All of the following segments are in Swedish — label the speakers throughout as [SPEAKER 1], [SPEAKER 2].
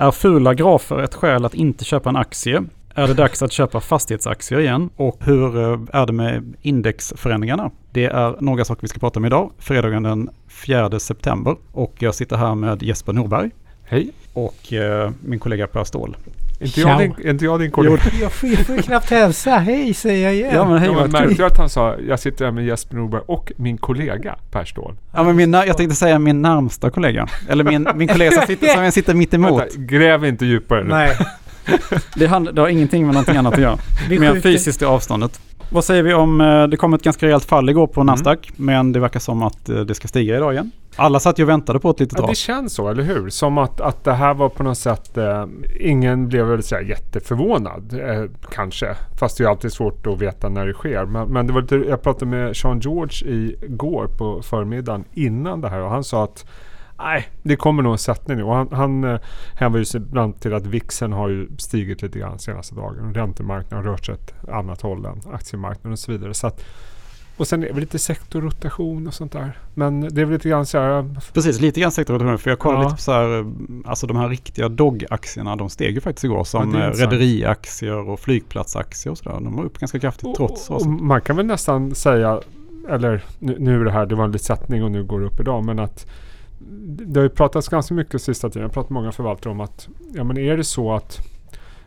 [SPEAKER 1] Är fula grafer ett skäl att inte köpa en aktie? Är det dags att köpa fastighetsaktier igen? Och hur eh, är det med indexförändringarna? Det är några saker vi ska prata om idag, fredagen den 4 september. Och jag sitter här med Jesper Norberg.
[SPEAKER 2] Hej.
[SPEAKER 1] Och eh, min kollega Per Ståhl.
[SPEAKER 2] Inte jag, din, inte jag din kollega?
[SPEAKER 3] Jag får, jag får knappt hälsa. Hej säger jag igen.
[SPEAKER 1] Ja men hej
[SPEAKER 2] Ja, men märkte du att han sa jag sitter här med Jesper Norberg och min kollega Per Ståhl?
[SPEAKER 1] Ja men min, jag tänkte säga min närmsta kollega. Eller min, min kollega som sitter, som jag sitter mitt emot.
[SPEAKER 2] Vänta, gräv inte djupare nu.
[SPEAKER 3] Nej,
[SPEAKER 1] Det, hand, det har ingenting med någonting annat att göra. Mer fysiskt i avståndet. Vad säger vi om, eh, det kom ett ganska rejält fall igår på Nasdaq. Men det verkar som att eh, det ska stiga idag igen. Alla satt ju och väntade på ett litet
[SPEAKER 2] Ja, det känns så, eller hur? Som att, att det här var på något sätt... Eh, ingen blev väl säga jätteförvånad, eh, kanske. Fast det är alltid svårt att veta när det sker. Men, men det var lite, jag pratade med Sean George igår på förmiddagen innan det här och han sa att Nej, det kommer nog en sättning nu. Och han, han eh, hänvisade sig ibland till att VIXen har ju stigit lite grann senaste dagen. Räntemarknaden har rört sig ett annat håll än aktiemarknaden och så vidare. Så att, och sen är det lite sektorrotation och sånt där. Men det är väl lite grann så här...
[SPEAKER 1] Precis, lite grann sektorrotation. För jag kollade
[SPEAKER 2] Ja.
[SPEAKER 1] lite på så här, eh, alltså de här riktiga dog-aktierna, de steg ju faktiskt igår. Som
[SPEAKER 2] Ja,
[SPEAKER 1] eh, rederiaktier och flygplatsaktier och sådär. De var upp ganska kraftigt trots
[SPEAKER 2] och,
[SPEAKER 1] raset.
[SPEAKER 2] och Man kan väl nästan säga, eller nu, nu är det här, det var en liten sättning och nu går det upp idag, men att det har ju pratats ganska mycket sista tiden, jag har pratat med många förvaltare om att ja, men är det så att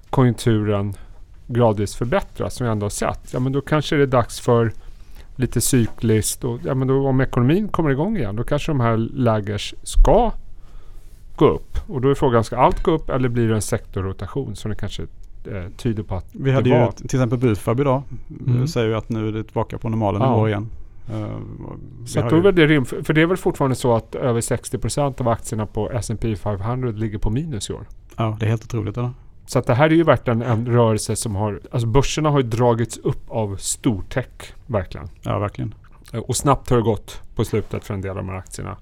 [SPEAKER 2] konjunkturen gradvis förbättras som vi ändå har sett, ja men då kanske det är dags för lite cykliskt och ja, men då, om ekonomin kommer igång igen då kanske de här lägers ska gå upp. Och då är frågan, ska allt gå upp eller blir det en sektorrotation som det kanske eh, tyder på att
[SPEAKER 1] Vi hade
[SPEAKER 2] det
[SPEAKER 1] ju
[SPEAKER 2] var?
[SPEAKER 1] till exempel Bufab idag.
[SPEAKER 2] Mm.
[SPEAKER 1] Mm. Säger ju att nu är det tillbaka på normala
[SPEAKER 2] Ja.
[SPEAKER 1] nivåer igen. Eh,
[SPEAKER 2] Så då väl det rim, för det är väl fortfarande så att över 60% av aktierna på S&P 500 ligger på minus i år.
[SPEAKER 1] Ja, det är helt otroligt. Eller?
[SPEAKER 2] Så att det här är ju verkligen en rörelse som har, alltså börserna har ju dragits upp av stortech, verkligen.
[SPEAKER 1] Ja, verkligen.
[SPEAKER 2] Eh, Och snabbt har det gått på slutet för en del av de här aktierna.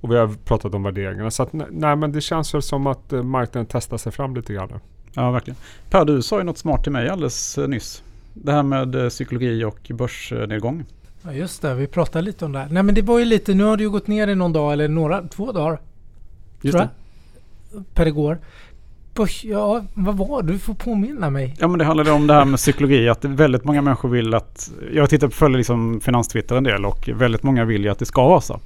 [SPEAKER 2] Och vi har pratat om värderingarna. Så att ne- nej men det känns väl som att eh, marknaden testar sig fram lite grann nu.
[SPEAKER 1] Ja, verkligen. Per, du sa ju något smart till mig alldeles nyss. Det här med psykologi och börsnedgång.
[SPEAKER 3] Ja just det, vi pratade lite om det här. Nej men det var ju lite, nu har det ju gått ner i någon dag eller några, två dagar
[SPEAKER 1] Just
[SPEAKER 3] tror
[SPEAKER 1] det.
[SPEAKER 3] jag. Per igår. Ja, vad var det? Du får påminna mig.
[SPEAKER 1] Ja men det handlade om det här med psykologi. Att väldigt många människor vill att... Jag tittar på följer liksom finanstwitter en del och väldigt många vill ju att det ska rasa.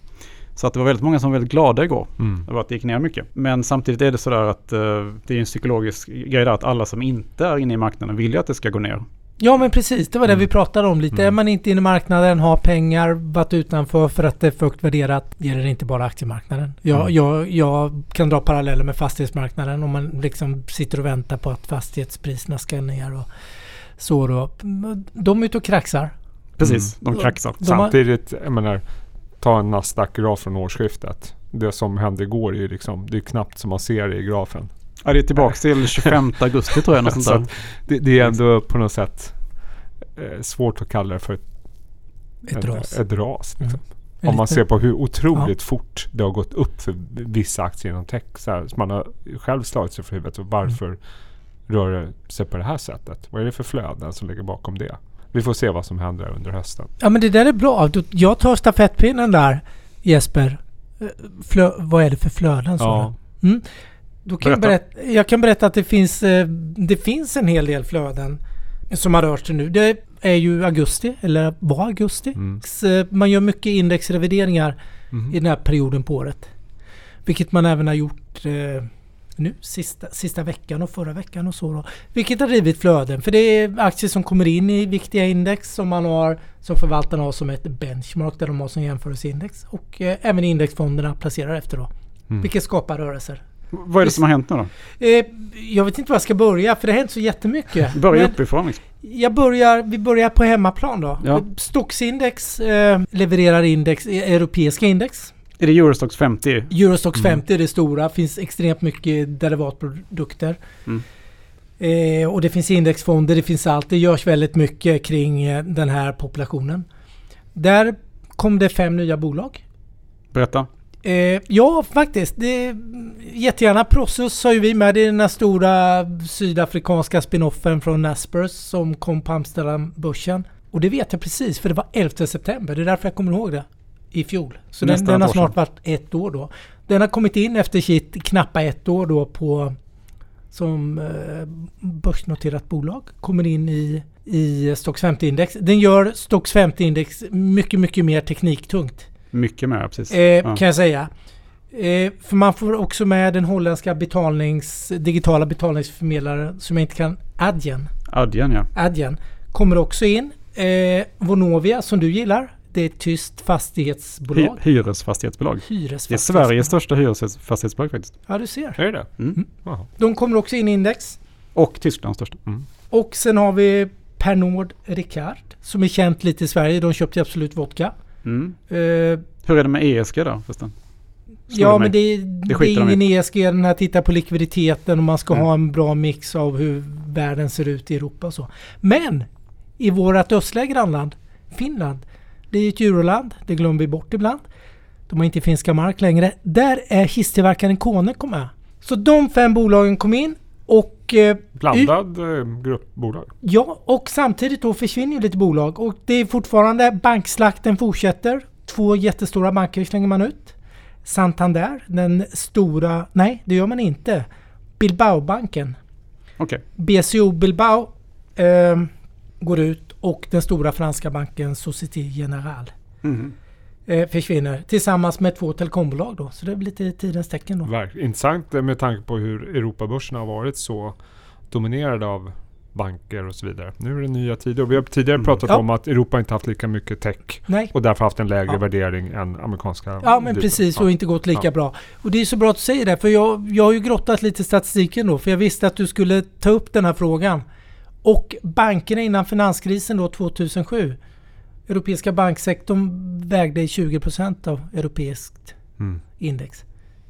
[SPEAKER 1] Så att det var väldigt många som var väldigt glada igår. över att det gick ner mycket. Men samtidigt är det sådär att eh, det är en psykologisk grej där att alla som inte är inne i marknaden vill ju att det ska gå ner.
[SPEAKER 3] Ja men precis, det var det
[SPEAKER 2] Mm.
[SPEAKER 3] vi pratade om lite.
[SPEAKER 2] Mm.
[SPEAKER 3] Är man inte inne i marknaden, har pengar, varit utanför för att det är för högt värderat, gäller det inte bara aktiemarknaden. Jag,
[SPEAKER 2] Mm.
[SPEAKER 3] jag, jag kan dra paralleller med fastighetsmarknaden om man liksom sitter och väntar på att fastighetspriserna ska ner och så då. De är ute och kraxar.
[SPEAKER 1] Precis,
[SPEAKER 3] Mm.
[SPEAKER 1] de kraxar.
[SPEAKER 3] De
[SPEAKER 2] Samtidigt, jag menar, ta en Nasdaq-graf från årsskiftet. Det som hände igår är ju liksom, det är knappt som man ser det i grafen.
[SPEAKER 1] Ja, det är tillbaka till 25 augusti tror jag. Något sånt
[SPEAKER 2] det, det är ändå på något sätt eh, svårt att kalla det för ett,
[SPEAKER 3] Ett ras.
[SPEAKER 2] Ett ras liksom.
[SPEAKER 3] En
[SPEAKER 2] Om man
[SPEAKER 3] liten-
[SPEAKER 2] ser på hur otroligt fort det har gått upp för vissa aktier inom tech. Så, här, så man har själv slagit sig för huvudet. Och varför
[SPEAKER 3] Mm.
[SPEAKER 2] rör det sig på det här sättet? Vad är det för flöden som ligger bakom det? Vi får se vad som händer under hösten.
[SPEAKER 3] Ja men det där är bra. Jag tar stafettpinnen där Jesper. Eh, Flö, vad är det för flöden? du? Mm. Då kan jag,
[SPEAKER 1] Berätta.
[SPEAKER 3] berätta, jag kan berätta att det finns, eh, det finns en hel del flöden som har rört sig nu. Det är ju augusti, eller var augusti.
[SPEAKER 2] Mm.
[SPEAKER 3] Så Man gör mycket indexrevideringar
[SPEAKER 2] Mhm.
[SPEAKER 3] i den här perioden på året. Vilket man även har gjort eh, nu sista, sista veckan och förra veckan och så då. Vilket har drivit flöden. För det är aktier som kommer in i viktiga index som man har som förvaltarna har som ett benchmark där de har som jämförelseindex. Och eh, även indexfonderna placerar efter då.
[SPEAKER 2] Mm.
[SPEAKER 3] Vilket skapar rörelser.
[SPEAKER 1] Vad är det som har hänt nu då?
[SPEAKER 3] Eh, jag vet inte var jag ska börja för det har hänt så jättemycket.
[SPEAKER 1] Börja uppifrån liksom.
[SPEAKER 3] jag börjar, vi börjar på hemmaplan då.
[SPEAKER 1] Ja.
[SPEAKER 3] Stoxindex eh, levererar index, eh, europeiska index.
[SPEAKER 1] Är det Eurostox 50?
[SPEAKER 3] Eurostox
[SPEAKER 2] Mm.
[SPEAKER 3] 50 är det stora. finns extremt mycket derivatprodukter.
[SPEAKER 1] Mm.
[SPEAKER 3] Eh, och det finns indexfonder, det finns allt. Det görs väldigt mycket kring eh, den här populationen. Där kom det fem nya bolag.
[SPEAKER 1] Berätta.
[SPEAKER 3] Eh, ja, faktiskt. Det, jättegärna. Prosus har ju vi med. Det är den här stora sydafrikanska spinoffen från Naspers som kom på Amsterdambörsen. Och det vet jag precis för det var 11 september. Det är därför jag kommer ihåg det. I fjol. Så den, den har snart varit ett år då. Den har kommit in efter sitt knappa ett år då på som eh, börsnoterat bolag kommer in i, i Stocks 50-index. Den gör Stocks 50-index mycket, mycket mer tekniktungt.
[SPEAKER 1] Mycket mer, precis.
[SPEAKER 3] Eh,
[SPEAKER 1] ja.
[SPEAKER 3] Kan jag säga. Eh, för man får också med den holländska betalnings, digitala betalningsförmedlaren som jag inte kan, Adyen.
[SPEAKER 1] Adyen ja.
[SPEAKER 3] Adyen kommer också in. Eh, Vonovia som du gillar. Det är ett tyst
[SPEAKER 1] Hy
[SPEAKER 3] fastighetsbolag.
[SPEAKER 1] hyresfastighetsbolag. Det är
[SPEAKER 3] Hyresfastighetsbolag.
[SPEAKER 1] Sveriges största hyresfastighetsbolag faktiskt.
[SPEAKER 3] Ja, du ser.
[SPEAKER 2] Är det?
[SPEAKER 1] Mm.
[SPEAKER 2] Jaha.
[SPEAKER 3] De kommer också in i index.
[SPEAKER 1] Och Tysklands största.
[SPEAKER 3] Och sen har vi Pernod Ricard som är känt lite i Sverige. De köpte Absolut Vodka.
[SPEAKER 1] Mm.
[SPEAKER 3] Eh,
[SPEAKER 1] Hur är det med ESG då förresten?
[SPEAKER 3] Ja,
[SPEAKER 1] det
[SPEAKER 3] men det, det,
[SPEAKER 1] Det
[SPEAKER 3] är ingen ESG den här tittar på likviditeten och man ska
[SPEAKER 1] Mm.
[SPEAKER 3] ha en bra mix av hur världen ser ut i Europa och så. Men i vårt östliga grannland Finland, det är ett euroland, det glömmer vi bort ibland. De har inte finska mark längre. Där är hisstillverkaren Kone med. Så de fem bolagen kom in och eh,
[SPEAKER 2] Blandad eh, grupp bolag.
[SPEAKER 3] Ja, och samtidigt då försvinner ju lite bolag och det är fortfarande bankslakten fortsätter. Två jättestora banker slänger man ut. Santander, den stora... Nej, det gör man inte. Bilbaobanken.
[SPEAKER 1] Okej.
[SPEAKER 3] BCO Bilbao eh, går ut och den stora franska banken Société Générale
[SPEAKER 1] Mhm.
[SPEAKER 3] Eh, försvinner tillsammans med två telekombolag då. Så det är väl lite tidens tecken då.
[SPEAKER 2] Verk- Intressant med tanke på hur Europabörsen har varit så dominerad av banker och så vidare. Nu är det nya tider och vi har tidigare
[SPEAKER 1] Mm.
[SPEAKER 2] pratat
[SPEAKER 3] Ja.
[SPEAKER 2] om att Europa inte haft lika mycket tech
[SPEAKER 3] Nej.
[SPEAKER 2] och därför haft en lägre
[SPEAKER 3] Ja.
[SPEAKER 2] värdering än amerikanska.
[SPEAKER 3] Ja men
[SPEAKER 2] biten.
[SPEAKER 3] precis
[SPEAKER 2] Ja.
[SPEAKER 3] och inte gått lika
[SPEAKER 2] Ja.
[SPEAKER 3] bra. Och det är så bra att du säger det för jag, jag har ju grottat lite i statistiken då för jag visste att du skulle ta upp den här frågan. Och bankerna innan finanskrisen då 2007. Europeiska banksektorn vägde 20% av europeiskt
[SPEAKER 2] Mm.
[SPEAKER 3] index.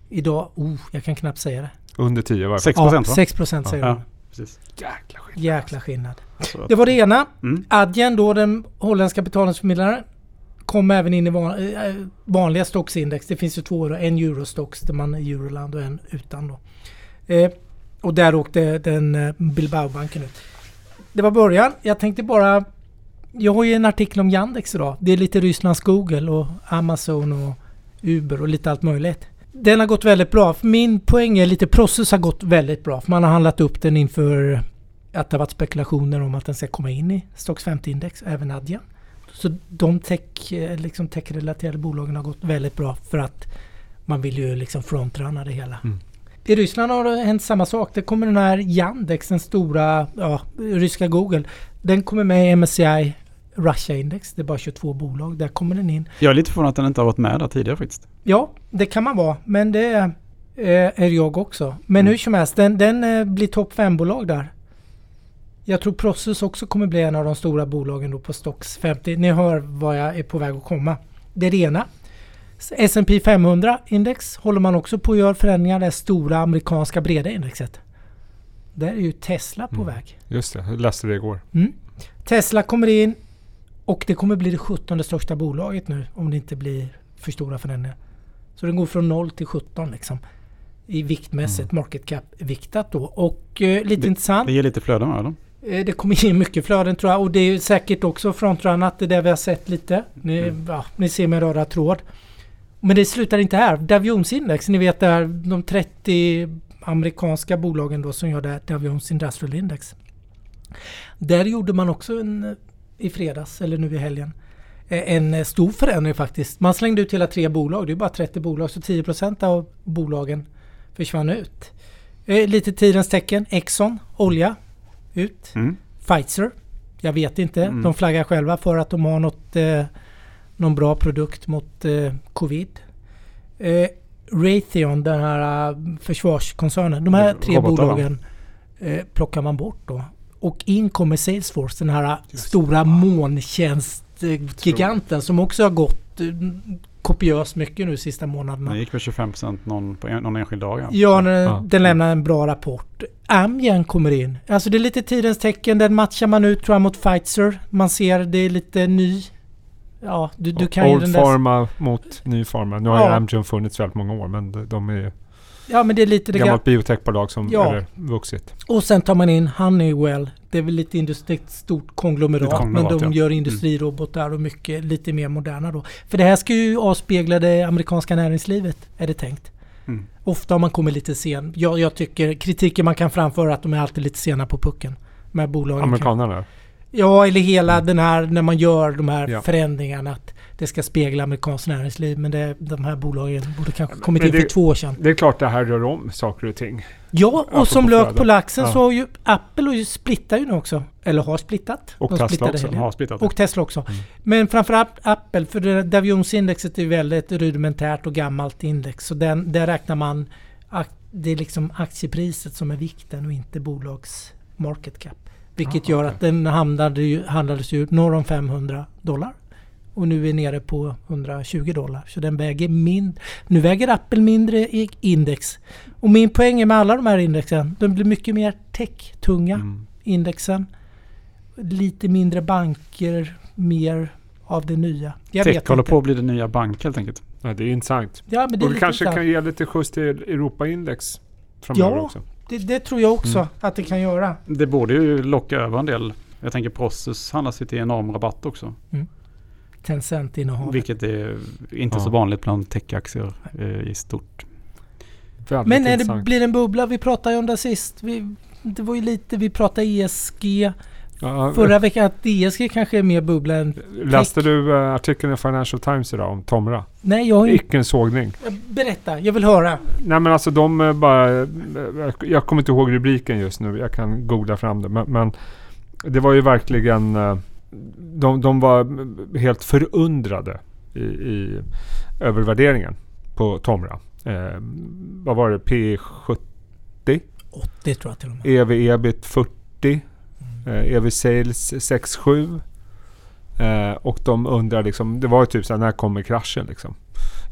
[SPEAKER 3] Idag, oh, jag kan knappt säga det.
[SPEAKER 2] Under 10 var
[SPEAKER 1] 6
[SPEAKER 3] Ja,
[SPEAKER 1] procent va?
[SPEAKER 3] 6% säger
[SPEAKER 1] Ja,
[SPEAKER 3] de.
[SPEAKER 1] precis.
[SPEAKER 2] Jäkla skit.
[SPEAKER 3] Jäkla skillnad.
[SPEAKER 1] Så att-
[SPEAKER 3] Det var det ena.
[SPEAKER 1] Mm.
[SPEAKER 3] Adyen då, den holländska betalningsförmedlaren, kom även in i van, eh, vanliga stocksindex. Det finns ju två då, en Eurostox där man är Euroland och en utan då. Eh, och där åkte den eh, Bilbaobanken ut. Det var början. Jag tänkte bara... Jag har ju en artikel om Yandex idag. Det är lite Rysslands Google och Amazon och Uber och lite allt möjligt. Den har gått väldigt bra. Min poäng är lite Process har gått väldigt bra. För man har handlat upp den inför att det har varit spekulationer om att den ska komma in i Stocks 50-index, även Adyen. Så de tech, eh, liksom tech-relaterade bolagen har gått väldigt bra för att man vill ju liksom frontrunna det hela.
[SPEAKER 2] Mm.
[SPEAKER 3] I Ryssland har det hänt samma sak. Det kommer den här Yandex, den stora ja, ryska Google. Den kommer med i MSCI Russia Index. Det är bara 22 bolag. Där kommer den in.
[SPEAKER 1] Jag är lite förvånad att den inte har varit med där tidigare faktiskt.
[SPEAKER 3] Ja, det kan man vara. Men det eh, är jag också. Men
[SPEAKER 1] Mm.
[SPEAKER 3] hur som helst, den, den eh, blir topp 5-bolag där. Jag tror Process också kommer bli en av de stora bolagen då på Stocks 50. Ni hör var jag är på väg att komma. Det är det ena. S&P 500 index håller man också på att göra förändringar. Det stora amerikanska breda indexet. Där är ju Tesla på
[SPEAKER 2] Mm.
[SPEAKER 3] väg.
[SPEAKER 2] Just det, jag läste det igår.
[SPEAKER 3] Mm. Tesla kommer in och det kommer bli det 17 största bolaget nu om det inte blir för stora förändringar. Så den går från 0 till 17 liksom. I viktmässigt, market cap-viktat då. Och eh, lite
[SPEAKER 1] Det-
[SPEAKER 3] intressant.
[SPEAKER 1] Det ger lite flöden eller?
[SPEAKER 3] Eh, Det kommer ge mycket flöden tror jag och det är säkert också frontrunnat. Det är det vi har sett lite. Ni,
[SPEAKER 1] Mm.
[SPEAKER 3] ja, ni ser med röda tråd. Men det slutar inte här. Dow Index, ni vet det här de 30 amerikanska bolagen då som gör det Dow Jones Industrial Index. Där gjorde man också en, i fredags eller nu i helgen eh, en eh, stor förändring faktiskt. Man slängde ut hela tre bolag. Det är bara 30 bolag så 10% av bolagen försvann ut. Eh, Lite tidens tecken. Exxon, olja, ut.
[SPEAKER 1] Mm.
[SPEAKER 3] Pfizer, jag vet inte.
[SPEAKER 1] Mm.
[SPEAKER 3] De flaggar själva för att de har något, eh, någon bra produkt mot eh, covid. Eh, Raytheon, den här försvarskoncernen. De här tre
[SPEAKER 1] Robotar, va?
[SPEAKER 3] bolagen eh, plockar man bort då. Och in kommer Salesforce, den här
[SPEAKER 2] Just
[SPEAKER 3] stora molntjänstgiganten som också har gått eh, kopiöst mycket nu sista månaderna.
[SPEAKER 1] Den gick väl 25% någon, på en, någon enskild dag. Ja.
[SPEAKER 3] Ja, den,
[SPEAKER 2] Ja.
[SPEAKER 3] den lämnar en bra rapport. Amgen kommer in. Alltså det är lite tidens tecken. Den matchar man ut tror jag mot Pfizer. Man ser det är lite ny. Ja, du, du kan ju
[SPEAKER 2] Old
[SPEAKER 3] den där...
[SPEAKER 2] Pharma mot Ny Pharma. Nu har
[SPEAKER 3] Ja.
[SPEAKER 2] ju Amgen funnits väldigt många år men de- de är ju
[SPEAKER 3] Ja, men det är lite det
[SPEAKER 2] gammalt biotechbolag som
[SPEAKER 3] Ja.
[SPEAKER 2] vuxit.
[SPEAKER 3] Och sen tar man in Honeywell. Det är väl lite industri, ett stort konglomerat.
[SPEAKER 1] Konglomerat,
[SPEAKER 3] men de
[SPEAKER 1] ja. Mm.
[SPEAKER 3] gör industrirobotar och mycket lite mer moderna då. För det här ska ju avspegla det amerikanska näringslivet, är det tänkt. Mm. Ofta har man kommit lite sen. Jag, jag, tycker kritiken man kan framföra att de är alltid lite sena på pucken. Med bolagen.
[SPEAKER 2] Amerikanerna? Kan,
[SPEAKER 3] ja, eller hela den här när man gör de här ja. förändringarna. Att det ska spegla amerikanskt näringsliv. Men det, de här bolagen borde kanske kommit in för två år sedan.
[SPEAKER 2] Det är klart det här rör om saker och ting.
[SPEAKER 3] Ja, och som lök på laxen ja. så har ju Apple splittar ju nu också. Eller har splittat.
[SPEAKER 2] Och Tesla också.
[SPEAKER 3] Har splittat. Och Tesla också. Mm. Men framförallt Apple, för det Dow Jones-indexet är väldigt rudimentärt och gammalt index. Så den, där räknar man det är liksom aktiepriset som är vikten och inte bolags market cap. Vilket ah, gör att den handlade ju, handlades ju norr om 500 dollar. Och nu är nere på 120 dollar. Så den väger mindre. Nu väger Apple mindre i index. Och min poäng är med alla de här indexen. De blir mycket mer tech-tunga mm. indexen. Lite mindre banker, mer av det nya.
[SPEAKER 1] Jag tech håller på att bli det nya bank helt enkelt.
[SPEAKER 2] Ja, det är intressant.
[SPEAKER 3] Ja, men det
[SPEAKER 2] och det kanske intressant. kan ge lite skjuts till Europaindex framöver ja, också.
[SPEAKER 3] Det, det tror jag också mm. att det kan göra.
[SPEAKER 1] Det borde ju locka över en del. Jag tänker Process handlas ju till enorm rabatt också. Mm.
[SPEAKER 3] Tencent-innehavet.
[SPEAKER 1] Vilket är inte ja. så vanligt bland techaktier eh, i stort.
[SPEAKER 3] Väldigt Men när det blir en bubbla, vi pratade ju om det sist. Vi, det var ju lite, vi pratade ESG. Ja, Förra veckan att ESG kanske är mer bubbla än
[SPEAKER 2] Läste tech. du uh, artikeln i Financial Times idag om Tomra?
[SPEAKER 3] Nej, jag har
[SPEAKER 2] inte... Icke en sågning.
[SPEAKER 3] Berätta, jag vill höra.
[SPEAKER 2] Nej men alltså de uh, bara... Uh, jag kommer inte ihåg rubriken just nu. Jag kan googla fram det. Men, men det var ju verkligen de, de var helt förundrade i, i övervärderingen på Tomra. Eh, vad var det? P70?
[SPEAKER 3] 80 tror jag till och med.
[SPEAKER 2] EV ebit 40. Eh, EV sales 67. Eh, och de undrar liksom, det var ju typ så här, när kommer kraschen liksom?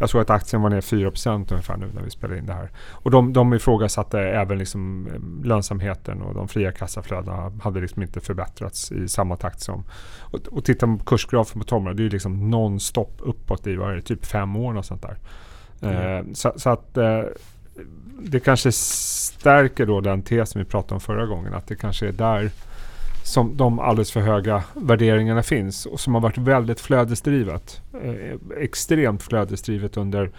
[SPEAKER 2] Jag såg att aktien var ner 4% ungefär nu när vi spelade in det här. Och de, de ifrågasatte även liksom eh, lönsamheten och de fria kassaflödena hade liksom inte förbättrats i samma takt som... Och, och tittar man på kursgrafen på Tomra, det är ju liksom nonstop uppåt i vad är det, typ fem år och sånt där. Mm. Eh, så, så, att eh, det kanske stärker då den tesen vi pratade om förra gången, att det kanske är där som de alldeles för höga värderingarna finns och som har varit väldigt flödesdrivet. Eh, extremt flödesdrivet under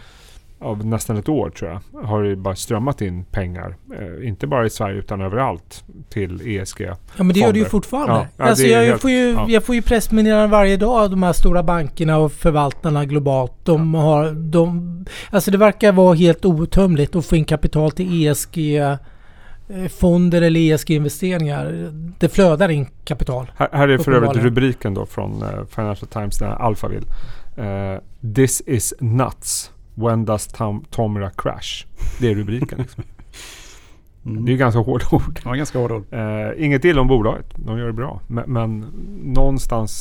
[SPEAKER 2] av nästan ett år tror jag har det bara strömmat in pengar. Eh, inte bara i Sverige utan överallt till ESG. Ja
[SPEAKER 3] men det gör det ju fortfarande. Ja, ja, alltså jag, helt, får ju, ja. jag får ju pressmeddelanden varje dag av de här stora bankerna och förvaltarna globalt. De har, de, alltså det verkar vara helt outtömligt att få in kapital till ESG fonder eller ESG-investeringar. Det flödar in kapital.
[SPEAKER 2] Här, här är för övrigt rubriken då från uh, Financial Times där Alphaville. Uh, This is nuts. When does Tom, Tomra crash? Det är rubriken. Liksom. Mm. Det är ganska hårda ord.
[SPEAKER 1] Ja, ganska hårda ord.
[SPEAKER 2] Uh, inget illa om bolaget. De gör det bra. Men, men någonstans,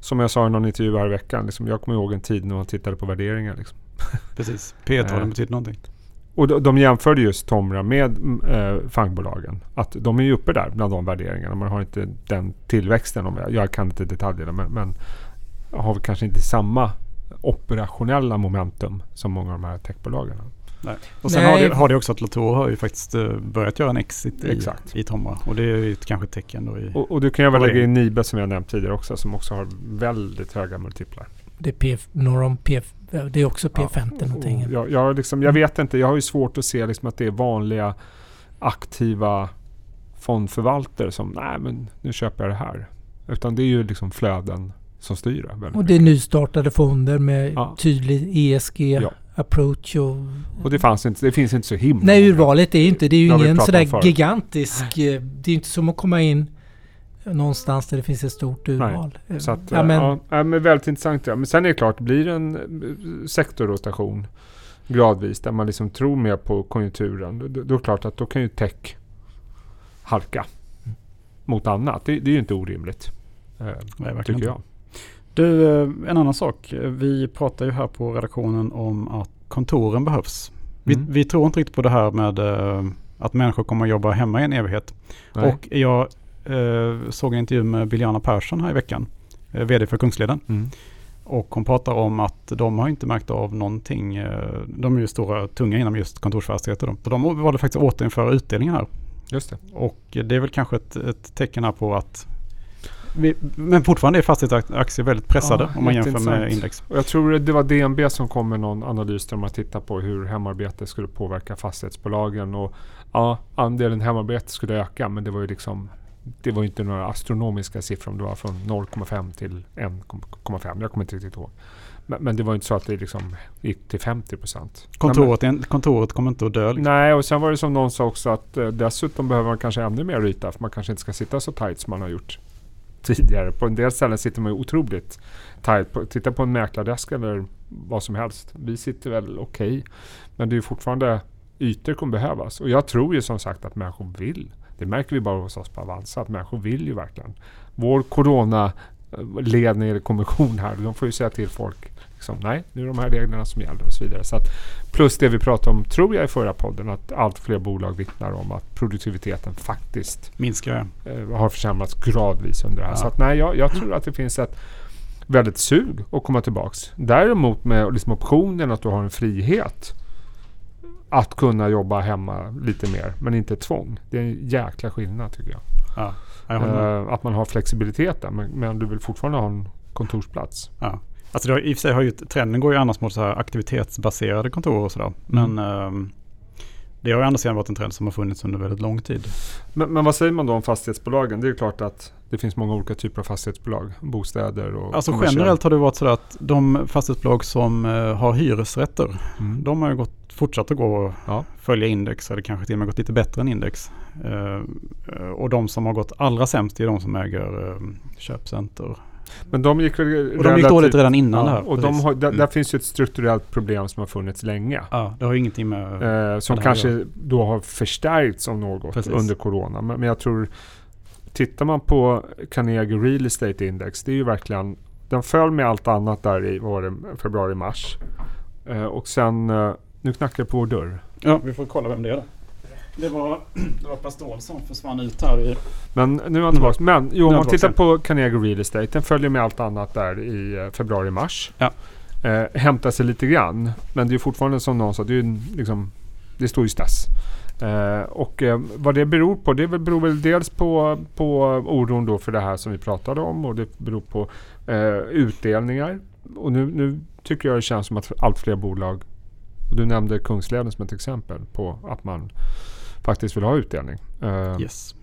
[SPEAKER 2] som jag sa i någon intervju här i veckan, liksom, jag kommer ihåg en tid när man tittade på värderingar. Liksom.
[SPEAKER 1] Precis. P har betytt någonting.
[SPEAKER 2] Och de, de jämförde just Tomra med eh, fangbolagen. Att de är ju uppe där bland de värderingarna. Man har inte den tillväxten. Om jag, jag kan inte detaljerna men, men har kanske inte samma operationella momentum som många av de här techbolagen.
[SPEAKER 1] Nej. Och sen Nej. Har, det, har det också att Latour har ju faktiskt uh, börjat göra en exit i, Exakt. i Tomra. Och det är ju ett, kanske ett tecken då i...
[SPEAKER 2] Och, och du kan ju väl lägga in Nibe som jag nämnt tidigare också som också har väldigt höga multiplar.
[SPEAKER 3] Det är PF, norr om det är också P50 ja, någonting.
[SPEAKER 2] Jag, jag, liksom, jag vet inte, jag har ju svårt att se liksom att det är vanliga aktiva fondförvaltare som, nej men nu köper jag det här. Utan det är ju liksom flöden som styr det.
[SPEAKER 3] Och det är nystartade fonder med ja. tydlig ESG-approach. Ja.
[SPEAKER 2] Och, och det, fanns inte, det finns inte så himla
[SPEAKER 3] Nej, urvalet är inte, det är ju ingen sådär gigantisk, eh, det är inte som att komma in någonstans där det finns ett stort urval.
[SPEAKER 2] Nej, så att, ja, men, ja, men väldigt intressant. Ja. Men sen är det klart, blir det en eh, sektorrotation gradvis där man liksom tror mer på konjunkturen. Då, då är det klart att då kan ju tech halka mot annat. Det, det är ju inte orimligt. Eh, Nej, tycker jag.
[SPEAKER 1] Du, eh, en annan sak. Vi pratar ju här på redaktionen om att kontoren behövs. Vi, mm. vi tror inte riktigt på det här med att människor kommer att jobba hemma i en evighet. Nej. Och jag såg en intervju med Biljana Persson här i veckan. Eh, vd för Kungsleden. Mm. Och hon pratar om att de har inte märkt av någonting. Eh, de är ju stora, tunga inom just kontorsfastigheter. Då. Så de valde faktiskt att återinföra utdelningen här.
[SPEAKER 2] Just det.
[SPEAKER 1] Och det är väl kanske ett, ett tecken här på att vi, men fortfarande är fastighetsaktier väldigt pressade
[SPEAKER 2] Ja,
[SPEAKER 1] om man jämför med index.
[SPEAKER 2] Och jag tror det var DNB som kom med någon analys där man tittar på hur hemarbete skulle påverka fastighetsbolagen. Och ja, andelen hemarbete skulle öka men det var ju liksom det var ju inte några astronomiska siffror. Det var från 0,5 till 1,5. Jag kommer inte riktigt ihåg. Men, men det var inte så att det liksom gick till 50 procent.
[SPEAKER 1] Kontoret, kontoret kommer inte att dö. Liksom.
[SPEAKER 2] Nej, och sen var det som någon sa också att eh, dessutom behöver man kanske ännu mer yta. För man kanske inte ska sitta så tight som man har gjort tidigare. På en del ställen sitter man ju otroligt tight. På, titta på en mäklardesk eller vad som helst. Vi sitter väl okej. men det är fortfarande ytor kommer behövas. Och jag tror ju som sagt att människor vill. Det märker vi bara hos oss på Avanza. Att människor vill ju verkligen. Vår corona-ledning eller kommission här. De får ju säga till folk. Liksom, nej, nu är de här reglerna som gäller och så vidare. Så att, plus det vi pratade om, tror jag i förra podden, att allt fler bolag vittnar om att produktiviteten faktiskt
[SPEAKER 1] Minskar
[SPEAKER 2] eh, har försämrats gradvis under det här.
[SPEAKER 1] Ja.
[SPEAKER 2] Så att, nej, jag, jag tror att det finns ett väldigt sug att komma tillbaks. Däremot med liksom optionen att du har en frihet att kunna jobba hemma lite mer, men inte tvång. Det är en jäkla skillnad tycker jag.
[SPEAKER 1] Ja, jag.
[SPEAKER 2] Eh, att man har flexibiliteten, men, men du vill fortfarande ha en kontorsplats.
[SPEAKER 1] Ja. Alltså det har, I och för sig har ju trenden går ju annars mot så här aktivitetsbaserade kontor och sådär. Men ehm, det har ju andra sidan varit en trend som har funnits under väldigt lång tid.
[SPEAKER 2] Men, men vad säger man då om fastighetsbolagen? Det är ju klart att det finns många olika typer av fastighetsbolag. Bostäder och
[SPEAKER 1] Alltså generellt har det varit så att de fastighetsbolag som eh, har hyresrätter,
[SPEAKER 2] Mm.
[SPEAKER 1] de har ju gått, fortsatt att gå och
[SPEAKER 2] Ja.
[SPEAKER 1] följa index eller kanske till och med gått lite bättre än index. Eh, och de som har gått allra sämst är de som äger eh, köpcenter.
[SPEAKER 2] Men de gick
[SPEAKER 1] Och de gick dåligt redan innan
[SPEAKER 2] ja,
[SPEAKER 1] det här.
[SPEAKER 2] Och de har, där,
[SPEAKER 1] Mm.
[SPEAKER 2] där finns ju ett strukturellt problem som har funnits länge.
[SPEAKER 1] Ja, det har ingenting med...
[SPEAKER 2] Eh, som kanske då har förstärkts av något
[SPEAKER 1] Precis.
[SPEAKER 2] under Corona. Men, men jag tror, tittar man på Carnegie Real Estate Index, det är ju verkligen, den föll med allt annat där i var det, februari-mars. Eh, och sen, eh, nu knackar det på vår dörr.
[SPEAKER 1] Ja, vi får kolla vem det är då. Det var, det var Pastol som försvann ut här i...
[SPEAKER 2] Men nu är han tillbaka. Men jo, om man tittar på Carnegie Real Estate, den följer med allt annat där i eh, februari-mars.
[SPEAKER 1] Ja.
[SPEAKER 2] Eh, hämtar sig lite grann. Men det är fortfarande som någon sa, det, är liksom, det står ju stass. Eh, och eh, vad det beror på, det beror väl dels på, på oron då för det här som vi pratade om och det beror på eh, utdelningar. Och nu, nu tycker jag det känns som att allt fler bolag, och du nämnde Kungsleden som ett exempel på att man faktiskt vill ha utdelning. Eh,
[SPEAKER 1] Yes.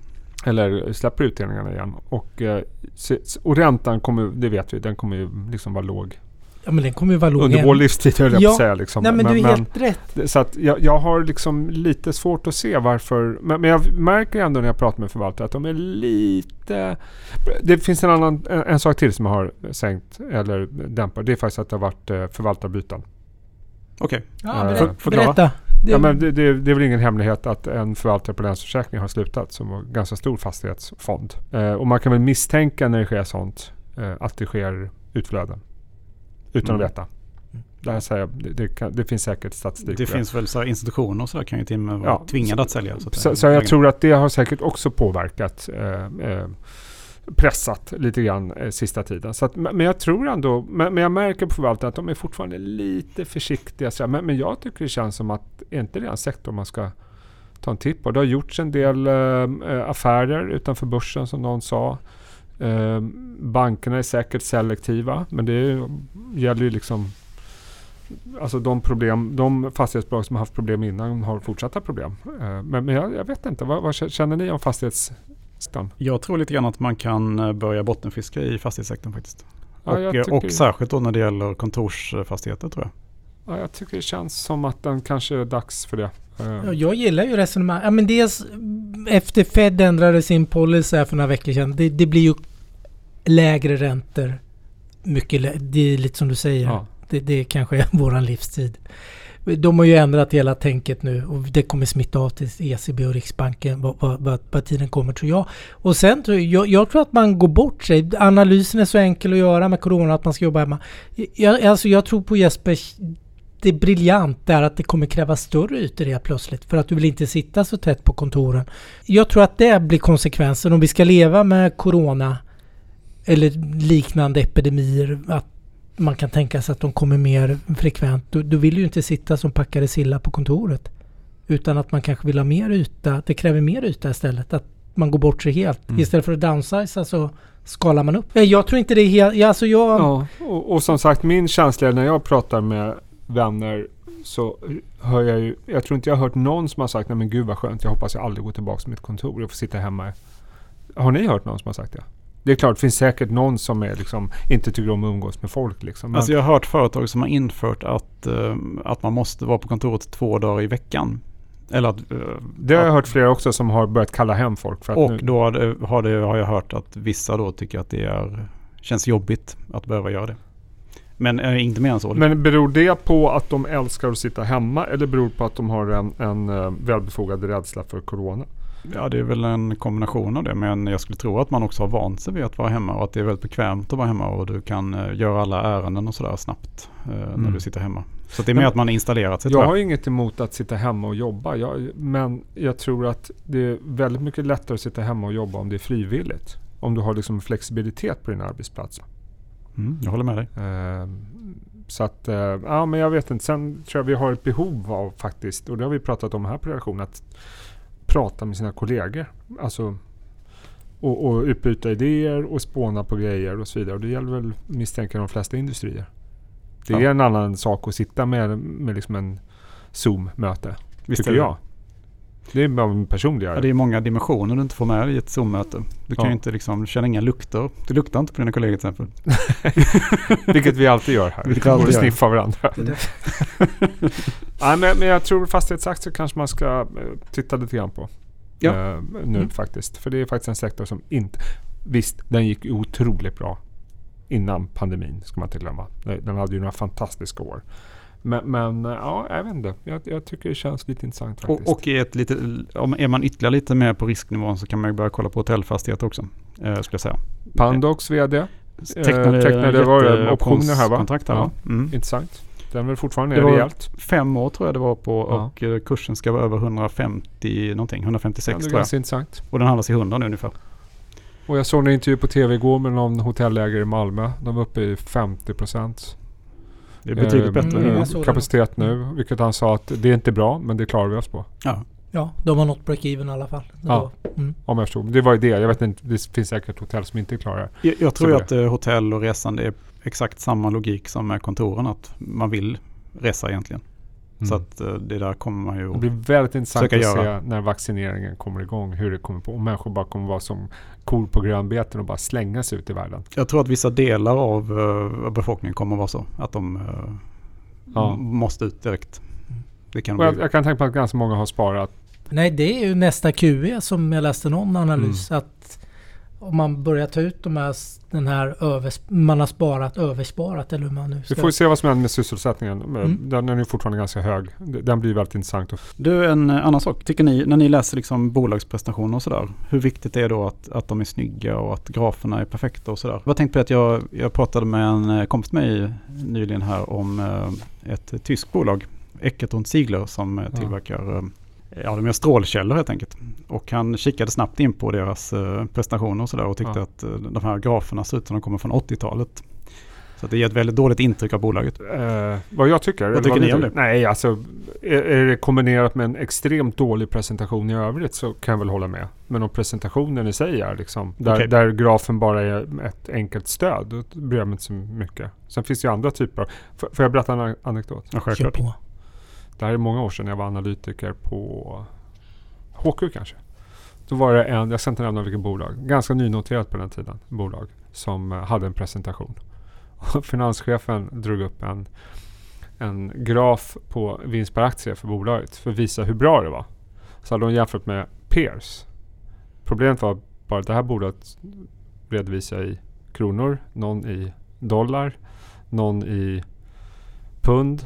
[SPEAKER 2] eller släpper utdelningarna igen. Och, eh, och räntan kommer, det vet vi, den kommer ju liksom vara låg.
[SPEAKER 3] Ja men den kommer ju vara låg
[SPEAKER 2] Under vår livstid höll jag
[SPEAKER 3] Ja.
[SPEAKER 2] på att säga. Liksom.
[SPEAKER 3] Nej men, du är
[SPEAKER 2] men,
[SPEAKER 3] helt rätt.
[SPEAKER 2] så att jag, jag har liksom lite svårt att se varför. Men, men jag märker ändå när jag pratar med förvaltare att de är lite... Det finns en annan en, en sak till som jag har sänkt eller dämpat. Det är faktiskt att det har varit eh, förvaltarbyten.
[SPEAKER 1] Okej.
[SPEAKER 3] Ja,
[SPEAKER 2] Eh,
[SPEAKER 3] berätta.
[SPEAKER 1] för- förklara.
[SPEAKER 3] berätta. Det,
[SPEAKER 2] Ja, men det, det, det är väl ingen hemlighet att en förvaltare på Länsförsäkring har slutat som var en ganska stor fastighetsfond. Eh, och man kan väl misstänka när det sker sånt eh, att det sker utflöden. Utan
[SPEAKER 1] Mm.
[SPEAKER 2] att veta. Det, här säger det, det, kan, det finns säkert statistik
[SPEAKER 1] Det finns väl så här institutioner och så kan ju till och med vara
[SPEAKER 2] Ja,
[SPEAKER 1] tvingade att sälja. Så, att
[SPEAKER 2] Så,
[SPEAKER 1] säga.
[SPEAKER 2] så jag tror att det har säkert också påverkat eh, eh, pressat lite grann eh, sista tiden. Så att, men jag tror ändå, men, men jag märker på förvaltningen att de är fortfarande lite försiktiga. Så men, men jag tycker det känns som att, är inte det en sektor man ska ta en titt på? Det har gjorts en del eh, eh affärer utanför börsen som någon sa. Eh, bankerna är säkert selektiva, men det är, gäller ju liksom Alltså de problem, de fastighetsbolag som har haft problem innan har fortsatta problem. Eh, men, men jag, jag vet inte, vad, vad känner ni om fastighets fastighetssektorn?
[SPEAKER 1] Jag tror lite grann att man kan eh, börja bottenfiska i fastighetssektorn faktiskt.
[SPEAKER 2] Ja,
[SPEAKER 1] och, eh,
[SPEAKER 2] tycker-
[SPEAKER 1] och särskilt då när det gäller kontorsfastigheter tror jag.
[SPEAKER 2] Ja, jag tycker det känns som att den kanske är dags för det. Eh,
[SPEAKER 3] Ja, jag gillar ju resonemang. Ja, men dels efter Fed ändrade sin policy här för några veckor sedan. Det, det blir ju lägre räntor. Mycket lä- Det är lite som du säger.
[SPEAKER 2] ja.
[SPEAKER 3] Det, det kanske är våran livstid. De har ju ändrat hela tänket nu och det kommer smitta av till ECB och Riksbanken vad, vad, vad, vad tiden kommer tror jag. Och sen tror jag, jag, tror att man går bort sig. Analysen är så enkel att göra med Corona att man ska jobba hemma. Jag, alltså jag tror på Jespers det briljant är att det kommer krävas större ytor helt plötsligt för att du vill inte sitta så tätt på kontoren. Jag tror att det blir konsekvensen om vi ska leva med Corona eller liknande epidemier. Att man kan tänka sig att de kommer mer frekvent. Du, du vill ju inte sitta som packade sillar på kontoret. Utan att man kanske vill ha mer yta. Det kräver mer yta istället. Att man går bort sig helt.
[SPEAKER 2] Mm.
[SPEAKER 3] Istället för att downsiza så skalar man upp. Jag tror inte det är helt... Alltså jag...
[SPEAKER 2] Ja, och, och som sagt min känsla är när jag pratar med vänner så hör jag ju, jag tror inte jag har hört någon som har sagt nej men gud vad skönt, jag hoppas jag aldrig går tillbaka till mitt kontor och får sitta hemma. Har ni hört någon som har sagt det? Det är klart, det finns säkert någon som är liksom, inte tycker om att umgås med folk. Liksom. Men,
[SPEAKER 1] Alltså jag har hört företag som har infört att, eh, att man måste vara på kontoret två dagar i veckan. Eller att, eh,
[SPEAKER 2] det har jag hört flera också som har börjat kalla hem folk. För att
[SPEAKER 1] och
[SPEAKER 2] nu,
[SPEAKER 1] då har, det, har, det, har jag hört att vissa då tycker att det är, känns jobbigt att behöva göra det. Men eh, inte mer än så.
[SPEAKER 2] men beror det på att de älskar att sitta hemma eller beror det på att de har en, en välbefogad rädsla för corona?
[SPEAKER 1] Ja, det är väl en kombination av det. Men jag skulle tro att man också har vant sig vid att vara hemma och att det är väldigt bekvämt att vara hemma och du kan eh, göra alla ärenden och sådär snabbt eh, när
[SPEAKER 2] Mm.
[SPEAKER 1] du sitter hemma. Så det är mer att man har installerat sig
[SPEAKER 2] Jag har
[SPEAKER 1] jag.
[SPEAKER 2] ju inget emot att sitta hemma och jobba. Jag, men jag tror att det är väldigt mycket lättare att sitta hemma och jobba om det är frivilligt. Om du har liksom flexibilitet på din arbetsplats.
[SPEAKER 1] Mm, jag håller med dig.
[SPEAKER 2] Ehm, så att, eh, ja men jag vet inte. Sen tror jag vi har ett behov av faktiskt, och det har vi pratat om här på redaktionen, att prata med sina kollegor. Alltså, och, och utbyta idéer och spåna på grejer och så vidare. Och det gäller väl misstänker de flesta industrier. Det är
[SPEAKER 1] Ja.
[SPEAKER 2] en annan sak att sitta med, med liksom en Zoom-möte. Tycker jag. Det är bara min personliga...
[SPEAKER 1] Ja, det är många dimensioner du inte får med i ett Zoom-möte. Du kan
[SPEAKER 2] Ja.
[SPEAKER 1] ju inte liksom, du känner inga lukter. Du luktar inte på dina kollegor till exempel.
[SPEAKER 2] Vilket vi alltid gör här.
[SPEAKER 1] Vilket
[SPEAKER 2] vi
[SPEAKER 1] gör.
[SPEAKER 2] sniffar varandra. Nej, men, men jag tror fastighetsaktier kanske man ska eh, titta lite grann på.
[SPEAKER 1] Ja.
[SPEAKER 2] Eh, nu
[SPEAKER 3] Mm.
[SPEAKER 2] faktiskt. För det är faktiskt en sektor som inte... Visst, den gick otroligt bra innan pandemin, ska man inte glömma. Den den hade ju några fantastiska år. Men, men eh, ja, jag vet inte. Jag, jag tycker det känns lite intressant faktiskt.
[SPEAKER 1] Och, och ett lite, om är man ytterligare lite mer på risknivån så kan man ju börja kolla på hotellfastigheter också. Eh, skulle jag säga.
[SPEAKER 2] Pandox VD,
[SPEAKER 1] Tecknade,
[SPEAKER 2] tecknade var
[SPEAKER 1] jätte-
[SPEAKER 2] optioner här, va?
[SPEAKER 1] optionskontrakt här,
[SPEAKER 2] Ja.
[SPEAKER 1] va? Mm.
[SPEAKER 2] intressant. Den är väl fortfarande
[SPEAKER 1] Det
[SPEAKER 2] rejält.
[SPEAKER 1] Fem år tror jag det var på och eh, kursen ska vara över 150 någonting. 156
[SPEAKER 2] Ja, det
[SPEAKER 1] tror jag.
[SPEAKER 2] intressant.
[SPEAKER 1] Och den handlas i 100 nu ungefär.
[SPEAKER 2] Och jag såg en intervju på tv igår med någon hotellägare i Malmö. De var uppe i 50 procent
[SPEAKER 1] Det är betydligt
[SPEAKER 2] Eh,
[SPEAKER 1] bättre
[SPEAKER 3] Mm,
[SPEAKER 1] nu.
[SPEAKER 2] kapacitet nu. Vilket han sa att det är inte bra, men det klarar vi oss på.
[SPEAKER 1] Ja.
[SPEAKER 3] Ja, de har nått break-even i alla fall.
[SPEAKER 2] Ja.
[SPEAKER 3] Mm.
[SPEAKER 2] Om jag förstod. Det var ju det. Jag vet inte. Det finns säkert hotell som inte klarar det.
[SPEAKER 1] Jag, jag tror att eh, hotell och resande är exakt samma logik som med kontoren. Att man vill resa egentligen. Så att eh, det där kommer man ju
[SPEAKER 2] Mm. det blir väldigt intressant att
[SPEAKER 1] göra.
[SPEAKER 2] se när vaccineringen kommer igång. Hur det kommer på. Om människor bara kommer vara som kor på grönbeten och bara slänga sig ut i världen.
[SPEAKER 1] Jag tror att vissa delar av eh, befolkningen kommer vara så. Att de eh,
[SPEAKER 2] Ja.
[SPEAKER 1] måste ut direkt. Det kan
[SPEAKER 2] Och jag, jag kan tänka på att ganska många har sparat.
[SPEAKER 3] Nej, det är ju nästa QE som jag läste någon analys.
[SPEAKER 2] Mm.
[SPEAKER 3] Att om man börjar ta ut de här, den här övers, man har sparat, översparat eller hur man nu
[SPEAKER 2] Vi
[SPEAKER 3] ska...
[SPEAKER 2] får ju se vad som händer med sysselsättningen.
[SPEAKER 3] Mm.
[SPEAKER 2] Den är ju fortfarande ganska hög. Den blir väldigt intressant.
[SPEAKER 1] Du, en eh, annan sak. Tycker ni, när ni läser liksom bolagsprestationer och sådär. Hur viktigt är det då att, att de är snygga och att graferna är perfekta och sådär? Jag tänkte på att jag, jag pratade med en eh, kompis med mig nyligen här om eh, ett tyskt bolag. Eckert und Ziegler som
[SPEAKER 2] Ja.
[SPEAKER 1] tillverkar Ja, de gör strålkällor helt enkelt. Och han kikade snabbt in på deras eh, prestationer och sådär och tyckte
[SPEAKER 2] Ja.
[SPEAKER 1] att eh, de här graferna ser ut som de kommer från 80-talet. Så att det ger ett väldigt dåligt intryck av bolaget.
[SPEAKER 2] Eh, vad jag tycker? eller
[SPEAKER 1] tycker
[SPEAKER 2] vad
[SPEAKER 1] ni om det?
[SPEAKER 2] Nej, alltså är, är det kombinerat med en extremt dålig presentation i övrigt så kan jag väl hålla med. Men om presentationen i sig är liksom, där,
[SPEAKER 1] Okej.
[SPEAKER 2] där grafen bara är ett enkelt stöd, då bryr jag mig inte så mycket. Sen finns det ju andra typer. Får, får jag berätta en an- anekdot?
[SPEAKER 1] Ja,
[SPEAKER 3] Kör
[SPEAKER 1] självklart.
[SPEAKER 2] Det här är många år sedan jag var analytiker på HQ kanske. Då var det en, jag ska inte nämna vilket bolag, ganska nynoterat på den tiden, bolag som eh, hade en presentation. Och finanschefen drog upp en, en graf på vinst per aktie för bolaget för att visa hur bra det var. Så hade de jämfört med peers. Problemet var bara att det här bolaget redovisar i kronor, någon i dollar, någon i pund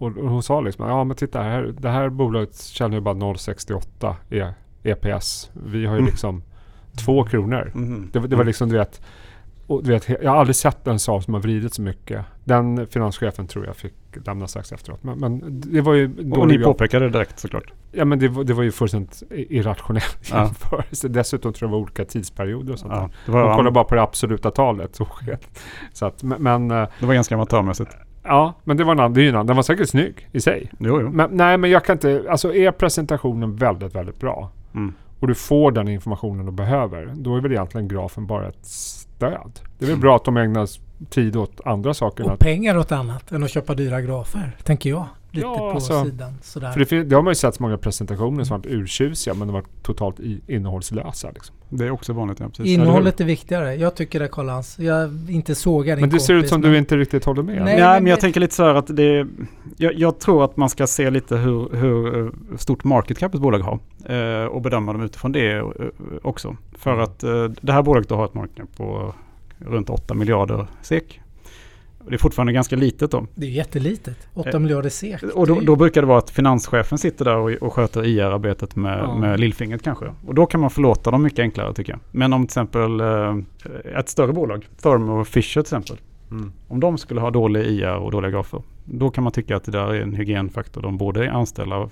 [SPEAKER 2] och, och hon sa liksom, ja men titta här, det här bolaget tjänar ju bara 0,68 e, EPS. Vi har ju
[SPEAKER 1] Mm.
[SPEAKER 2] liksom två kronor.
[SPEAKER 1] Mhm.
[SPEAKER 2] Det, det var liksom du vet, och du vet, jag har aldrig sett en Saab som har vridit så mycket. Den finanschefen tror jag fick lämna strax efteråt. Men, men det var ju...
[SPEAKER 1] Och ni påpekade det direkt såklart.
[SPEAKER 2] Ja men det, var- det var ju fullständigt i- irrationell
[SPEAKER 1] Ja.
[SPEAKER 2] jämförelse. Dessutom tror jag det var olika tidsperioder och sånt.
[SPEAKER 1] Ja, det, var,
[SPEAKER 2] Man kollar bara på det absoluta talet. Så, så att, men, men eh,
[SPEAKER 1] det var ganska amatörmässigt.
[SPEAKER 2] Ja, men det var en annan. Den var säkert snygg i sig.
[SPEAKER 1] Jo, jo.
[SPEAKER 2] Men, nej, men jag kan inte... Alltså är presentationen väldigt, väldigt bra.
[SPEAKER 1] Mm.
[SPEAKER 2] och du får den informationen du behöver, då är väl egentligen grafen bara ett stöd. Det är väl bra att de ägnar tid åt andra saker.
[SPEAKER 3] Och pengar åt annat än att köpa dyra grafer, tänker jag. Lite
[SPEAKER 2] Ja,
[SPEAKER 3] på
[SPEAKER 2] alltså,
[SPEAKER 3] sidan sådär.
[SPEAKER 2] För det, det har man ju sett så många presentationer som varit urtjusiga men de varit totalt i, innehållslösa. Liksom.
[SPEAKER 1] Det är också vanligt. Ja, precis.
[SPEAKER 3] Innehållet är viktigare. Jag tycker det Karl-Hans. Jag inte sågar din
[SPEAKER 2] Men det ser ut
[SPEAKER 3] kompis,
[SPEAKER 2] som
[SPEAKER 3] men-
[SPEAKER 2] du inte riktigt håller med.
[SPEAKER 3] Nej.
[SPEAKER 1] Nej,
[SPEAKER 3] men
[SPEAKER 1] jag
[SPEAKER 3] det-
[SPEAKER 1] tänker lite så här att det jag, jag tror att man ska se lite hur, hur eh, stort market cap ett bolag har eh, och bedöma dem utifrån det eh, också. För
[SPEAKER 2] Mm.
[SPEAKER 1] att eh, det här bolaget då har ett market cap på runt 8 miljarder SEK. Det är fortfarande ganska litet då.
[SPEAKER 3] Det är jättelitet. 8
[SPEAKER 1] Eh,
[SPEAKER 3] miljarder SEK.
[SPEAKER 1] Och då, då brukar det vara att finanschefen sitter där och, och sköter IR-arbetet med,
[SPEAKER 2] Ja.
[SPEAKER 1] med lillfingret kanske. Och då kan man förlåta dem mycket enklare tycker jag. Men om till exempel eh, ett större bolag, Thermo Fisher till exempel.
[SPEAKER 2] Mm.
[SPEAKER 1] Om de skulle ha dålig IR och dåliga grafer, då kan man tycka att det där är en hygienfaktor. De borde anställa,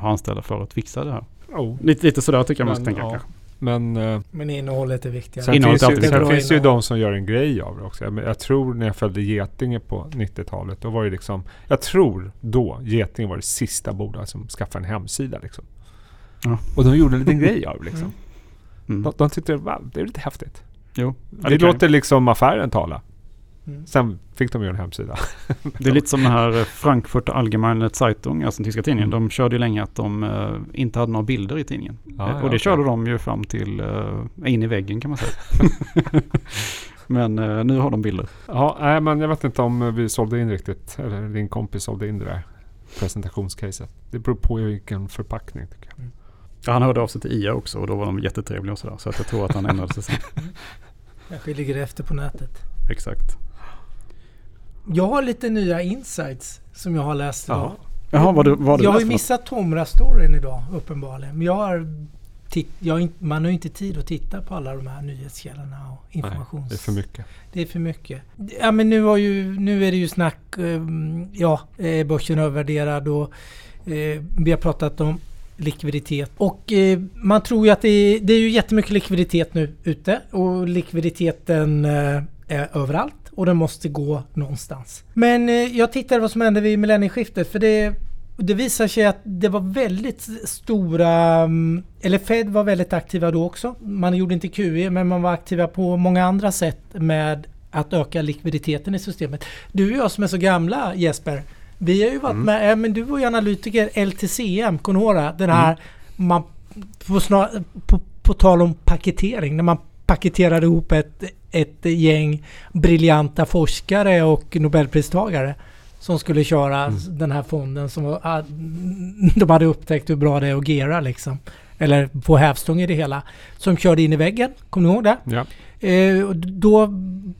[SPEAKER 1] ha anställda för att fixa det här.
[SPEAKER 2] Oh.
[SPEAKER 1] Lite, lite sådär tycker jag man ska tänka
[SPEAKER 2] ja.
[SPEAKER 1] kanske.
[SPEAKER 2] Men eh,
[SPEAKER 3] Men innehållet är viktigare.
[SPEAKER 2] sen
[SPEAKER 1] Innehållet
[SPEAKER 2] finns, ju, sen finns det ju de som gör en grej av det också. Jag, jag tror när jag följde Getinge på 90-talet, då var det liksom, jag tror då Getinge var det sista bolaget som skaffade en hemsida liksom.
[SPEAKER 1] Ja.
[SPEAKER 2] Och de gjorde en liten grej av det liksom.
[SPEAKER 3] Mm.
[SPEAKER 1] Mm.
[SPEAKER 2] De, de tyckte wow, det är lite häftigt.
[SPEAKER 1] Jo,
[SPEAKER 2] det
[SPEAKER 1] kan-
[SPEAKER 2] låter liksom affären tala.
[SPEAKER 3] Mm.
[SPEAKER 2] Sen fick de ju en hemsida.
[SPEAKER 1] Det är lite som den här Frankfurter Allgemeine Zeitung, alltså den tyska tidningen.
[SPEAKER 2] Mm.
[SPEAKER 1] De körde ju länge att de eh, inte hade några bilder i tidningen.
[SPEAKER 2] Ja,
[SPEAKER 1] Eh,
[SPEAKER 2] ja,
[SPEAKER 1] och det
[SPEAKER 2] okej.
[SPEAKER 1] körde de ju fram till eh, in i väggen kan man säga. Men eh, nu har de bilder.
[SPEAKER 2] Ja, nej, men jag vet inte om vi sålde in riktigt. Eller din kompis sålde in det där presentationscaset. Det beror på vilken förpackning tycker jag.
[SPEAKER 1] Ja, han hörde av sig till IA också och då var de jättetrevliga och sådär. Så att jag tror att han ändrade sig sen.
[SPEAKER 3] Kanske ligger efter på nätet.
[SPEAKER 1] Exakt.
[SPEAKER 3] Jag har lite nya insights som jag har läst idag.
[SPEAKER 2] Jaha.
[SPEAKER 1] Jaha, vad du, vad du
[SPEAKER 3] jag har ju missat Tomra-storyn idag uppenbarligen. Men jag har jag man har ju inte tid att titta på alla de här nyhetskällorna och informations...
[SPEAKER 2] Det är för mycket.
[SPEAKER 3] Det är för mycket. Ja men nu, har ju, nu är det ju snack, ehm, ja, eh, börsen är övervärderad och eh, vi har pratat om likviditet. Och eh, man tror ju att det är, det är ju jättemycket likviditet nu ute och likviditeten är överallt och den måste gå någonstans. Men eh, jag tittade vad som hände vid millennieskiftet för det det visar sig att det var väldigt stora, mm, eller Fed var väldigt aktiva då också. Man gjorde inte QE men man var aktiva på många andra sätt med att öka likviditeten i systemet. Du och jag som är så gamla Jesper, vi har ju varit med, ja, men du var ju analytiker LTCM, Conora, den här, man, på, snar, på, på tal om paketering, när man paketerade ihop ett, ett gäng briljanta forskare och nobelpristagare som skulle köra den här fonden som var, ah, de hade upptäckt hur bra det är att gera liksom. Eller få hävstång i det hela. Som körde in i väggen, kommer ni ihåg det?
[SPEAKER 2] Ja.
[SPEAKER 3] Eh, då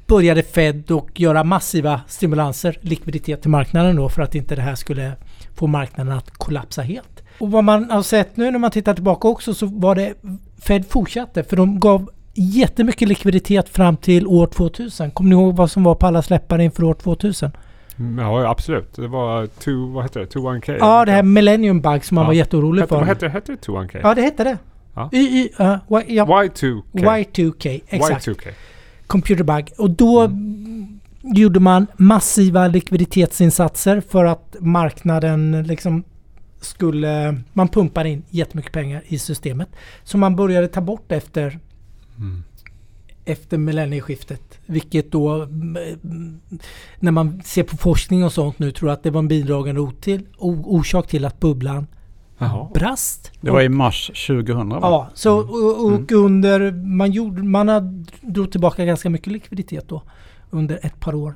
[SPEAKER 3] började Fed och göra massiva stimulanser, likviditet till marknaden då för att inte det här skulle få marknaden att kollapsa helt. Och vad man har sett nu när man tittar tillbaka också så var det Fed fortsatte för de gav jättemycket likviditet fram till år 2000. Kommer ni ihåg vad som var på alla släppar inför år 2000?
[SPEAKER 2] Mm, Ja, absolut. Det var two, vad heter det? 21K?
[SPEAKER 3] Ja, det här Millennium Bug som man
[SPEAKER 2] Ja.
[SPEAKER 3] var jätteorolig
[SPEAKER 2] Hette,
[SPEAKER 3] för.
[SPEAKER 2] vad hette, hette det 21K?
[SPEAKER 3] Ja, det hette det.
[SPEAKER 2] Ja.
[SPEAKER 3] Y, y, uh, y, ja,
[SPEAKER 2] Y2K.
[SPEAKER 3] Y2K, exakt.
[SPEAKER 2] Y2K.
[SPEAKER 3] Computer bug. Och då gjorde man massiva likviditetsinsatser för att marknaden liksom skulle... Man pumpar in jättemycket pengar i systemet. Så man började ta bort efter,
[SPEAKER 2] Mm.
[SPEAKER 3] efter millennieskiftet. Vilket då, mm, när man ser på forskning och sånt nu, tror jag att det var en bidragande otill, o, orsak till att bubblan
[SPEAKER 2] Jaha.
[SPEAKER 3] brast.
[SPEAKER 1] Det var i mars 2000 va?
[SPEAKER 3] Ja, så,
[SPEAKER 2] Mm.
[SPEAKER 3] och, och under... Man, gjorde, man drog tillbaka ganska mycket likviditet då. Under ett par år.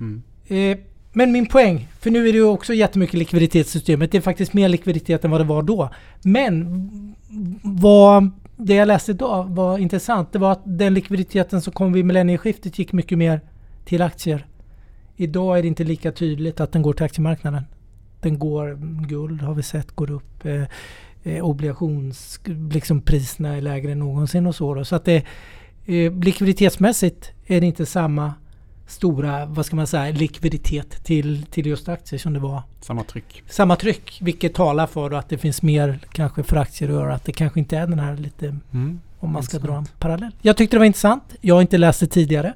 [SPEAKER 1] Mm.
[SPEAKER 3] Eh, men min poäng, för nu är det ju också jättemycket likviditet i systemet. Det är faktiskt mer likviditet än vad det var då. Men vad det jag läste idag var intressant. Det var att den likviditeten som kom vid millennieskiftet gick mycket mer till aktier. Idag är det inte lika tydligt att den går till aktiemarknaden. Den går, guld har vi sett går upp. Eh, eh, obligationspriserna liksom är lägre än någonsin och så. Då. Så att det, eh, likviditetsmässigt är det inte samma stora, vad ska man säga, likviditet till, till just aktier som det var.
[SPEAKER 1] Samma tryck.
[SPEAKER 3] Samma tryck, vilket talar för att det finns mer kanske för aktier att göra. Att det kanske inte är den här lite,
[SPEAKER 2] Mm.
[SPEAKER 3] om man ska dra en parallell. Jag tyckte det var intressant. Jag har inte läst det tidigare.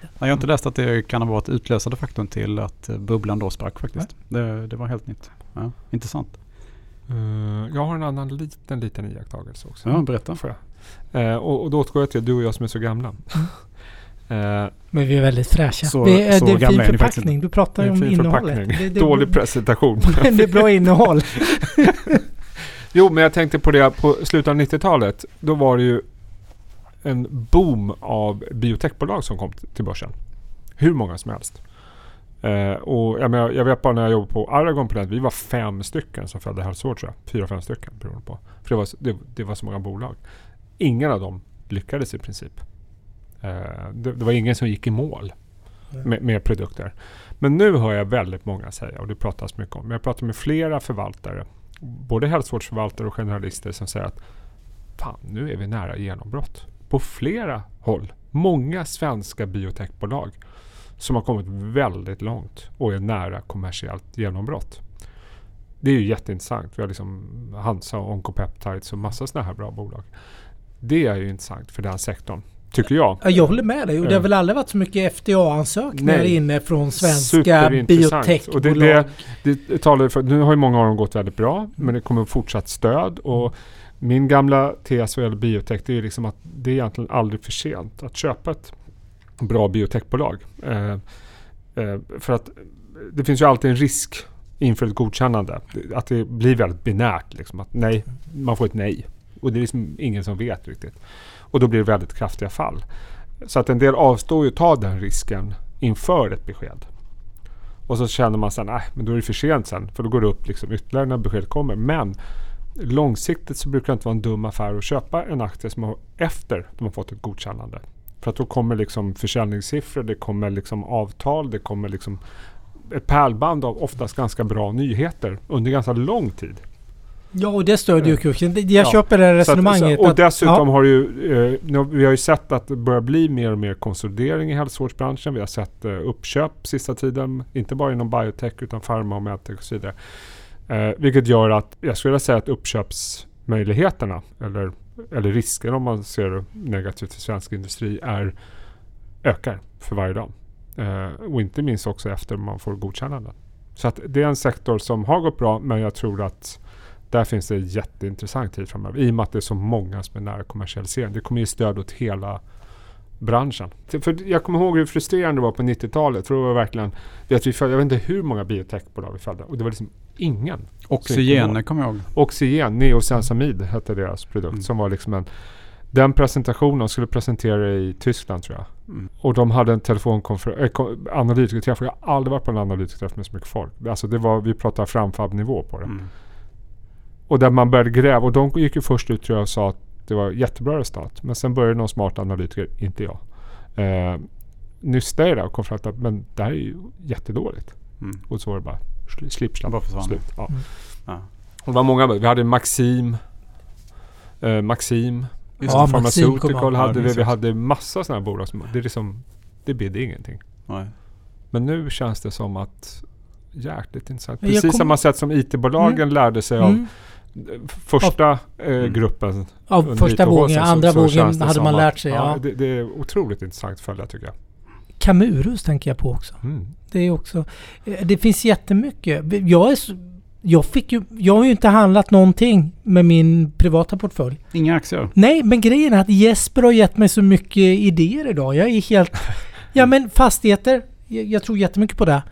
[SPEAKER 1] Nej, Jag har inte läst att det kan ha varit utlösande faktorn till att eh, bubblan då sprack faktiskt. Det, det var helt nytt. Ja, intressant.
[SPEAKER 2] Uh, jag har en annan liten, liten iakttagelse också.
[SPEAKER 1] Ja, berätta.
[SPEAKER 2] Får jag? Uh, och, och då återgår jag till du och jag som är så gamla.
[SPEAKER 3] Uh, Men vi är väldigt fräscha.
[SPEAKER 1] Så,
[SPEAKER 3] vi är,
[SPEAKER 1] så
[SPEAKER 3] det är fin
[SPEAKER 2] förpackning.
[SPEAKER 3] Du pratar ju om innehållet.
[SPEAKER 2] Det, det Dålig presentation.
[SPEAKER 3] Men det är bra innehåll.
[SPEAKER 2] jo, men jag tänkte på det på slutet av 90-talet. Då var det ju en boom av biotechbolag som kom till börsen. Hur många som helst. Uh, och jag, menar, jag vet bara när jag jobbade på Aragon på den vi var fem stycken som följde hälsovård tror jag. Fyra, fem stycken beroende på. För det var, det, det var så många bolag. Ingen av dem lyckades i princip. Uh, det, det, var ingen som gick i mål med, med, produkter. Men nu hör jag väldigt många säga, och det pratas mycket om, men jag pratar med flera förvaltare, både hälsovårdsförvaltare och generalister som säger att fan, nu är vi nära genombrott. På flera håll. Många svenska biotechbolag som har kommit väldigt långt och är nära kommersiellt genombrott. Det är ju jätteintressant. Vi har liksom Hansa och Oncopeptides och massa sådana här bra bolag. Det är ju intressant för den sektorn. Tycker jag.
[SPEAKER 3] Ja, jag håller med dig. Och det har väl aldrig varit så mycket FDA-ansökningar inne från svenska biotechbolag. Och det,
[SPEAKER 2] det, det talar för, nu har ju många av dem gått väldigt bra, men det kommer fortsatt stöd. Och min gamla tes vad gäller biotech, det är liksom att det är egentligen aldrig för sent att köpa ett bra biotechbolag. Eh, eh, för att det finns ju alltid en risk inför ett godkännande. Att det blir väldigt binärt. Liksom, att nej, man får ett nej. Och det är liksom ingen som vet riktigt. Och då blir det väldigt kraftiga fall. Så att en del avstår ju att ta den risken inför ett besked. Och så känner man sen, nej men då är det för sent sen. För då går det upp liksom ytterligare när beskedet kommer. Men långsiktigt så brukar det inte vara en dum affär att köpa en aktie som har, efter de har fått ett godkännande. För att då kommer liksom försäljningssiffror, det kommer liksom avtal, det kommer liksom ett pärlband av oftast ganska bra nyheter under ganska lång tid.
[SPEAKER 3] Ja, och det stödjer ju kursen. Jag ja. köper det resonemanget.
[SPEAKER 2] Att, och dessutom ja. har ju, eh, vi har ju sett att det börjar bli mer och mer konsolidering i hälsovårdsbranschen. Vi har sett eh, uppköp sista tiden, inte bara inom biotech utan pharma och medtech och så vidare. Eh, vilket gör att jag skulle säga att uppköpsmöjligheterna, eller eller risken om man ser det negativt för svensk industri, är, ökar för varje dag. Eh, och inte minst också efter man får godkännande. Så att det är en sektor som har gått bra men jag tror att där finns det jätteintressant tid framöver. I och med att det är så många som är nära kommersialisering. Det kommer ge stöd åt hela branschen. För jag kommer ihåg hur frustrerande det var på 90-talet. För det var verkligen, det vi följde, jag vet inte hur många biotechbolag vi följde. Och det var liksom ingen.
[SPEAKER 1] Oxygen kommer jag ihåg.
[SPEAKER 2] Oxygen, Neosensamid hette deras produkt. Mm. Som var liksom en den presentationen skulle presentera i Tyskland tror jag. Mm. Och de hade en telefonkonferens, äh, analytikerträff. Jag har aldrig varit på en analytikerträff med så mycket folk. Alltså det var, vi pratar framfab-nivå på det. Mm. Och där man började gräva. Och de gick ju först ut tror jag och sa att det var jättebra resultat. Men sen började någon smart analytiker, inte jag, eh, nysta i det och kom fram till att men det här är ju jättedåligt. Mm. Och så var det bara slipp, slapp, slut. Ja. Mm. Ja. Och det var många, vi hade Maxim, eh, Maxim, ja, Pharmaceutical hade vi. Vi hade massa sådana här bolag som, det är liksom, det bidde ingenting. Nej. Men nu känns det som att jäkligt intressant. Precis kom... samma sätt som IT-bolagen mm. lärde sig av mm första eh, mm. gruppen.
[SPEAKER 3] Av första vågen, andra vågen hade man lärt sig. Ja,
[SPEAKER 2] ja. Det, det, är otroligt intressant att följa tycker jag.
[SPEAKER 3] Kamurus tänker jag på också. Mm. Det är också... Eh, det finns jättemycket. Jag är jag, fick ju, jag har ju inte handlat någonting med min privata portfölj.
[SPEAKER 1] Inga aktier?
[SPEAKER 3] Nej, men grejen är att Jesper har gett mig så mycket idéer idag. Jag är helt... ja men fastigheter, jag, jag tror jättemycket på det.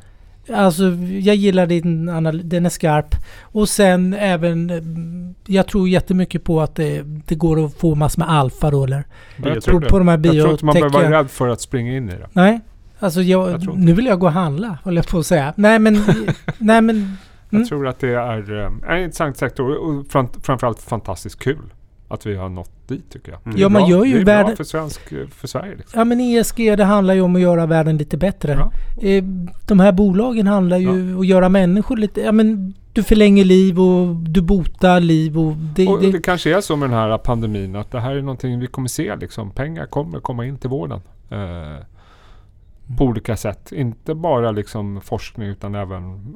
[SPEAKER 3] Alltså jag gillar din analys, den är skarp. Och sen även, jag tror jättemycket på att det, det går att få massor med alfa då eller?
[SPEAKER 2] Jag tror på, på de här jag tror inte man behöver vara rädd för att springa in i det.
[SPEAKER 3] Nej, alltså jag, jag nu vill jag gå och handla, håller jag på att säga. Nej men, nej men mm.
[SPEAKER 2] Jag tror att det är eh, en intressant sektor och framförallt fantastiskt kul att vi har nått dit tycker jag.
[SPEAKER 3] Mm. Ja, man gör ju
[SPEAKER 2] det är världen... bra för, svensk, för Sverige. Liksom.
[SPEAKER 3] Ja, men ESG det handlar ju om att göra världen lite bättre. Ja. Eh, de här bolagen handlar ju om ja. att göra människor lite... Ja, men du förlänger liv och du botar liv och
[SPEAKER 2] det, och det, det kanske är så med den här pandemin att det här är någonting vi kommer se liksom. Pengar kommer komma in till vården. Eh, på olika sätt. Inte bara liksom forskning utan även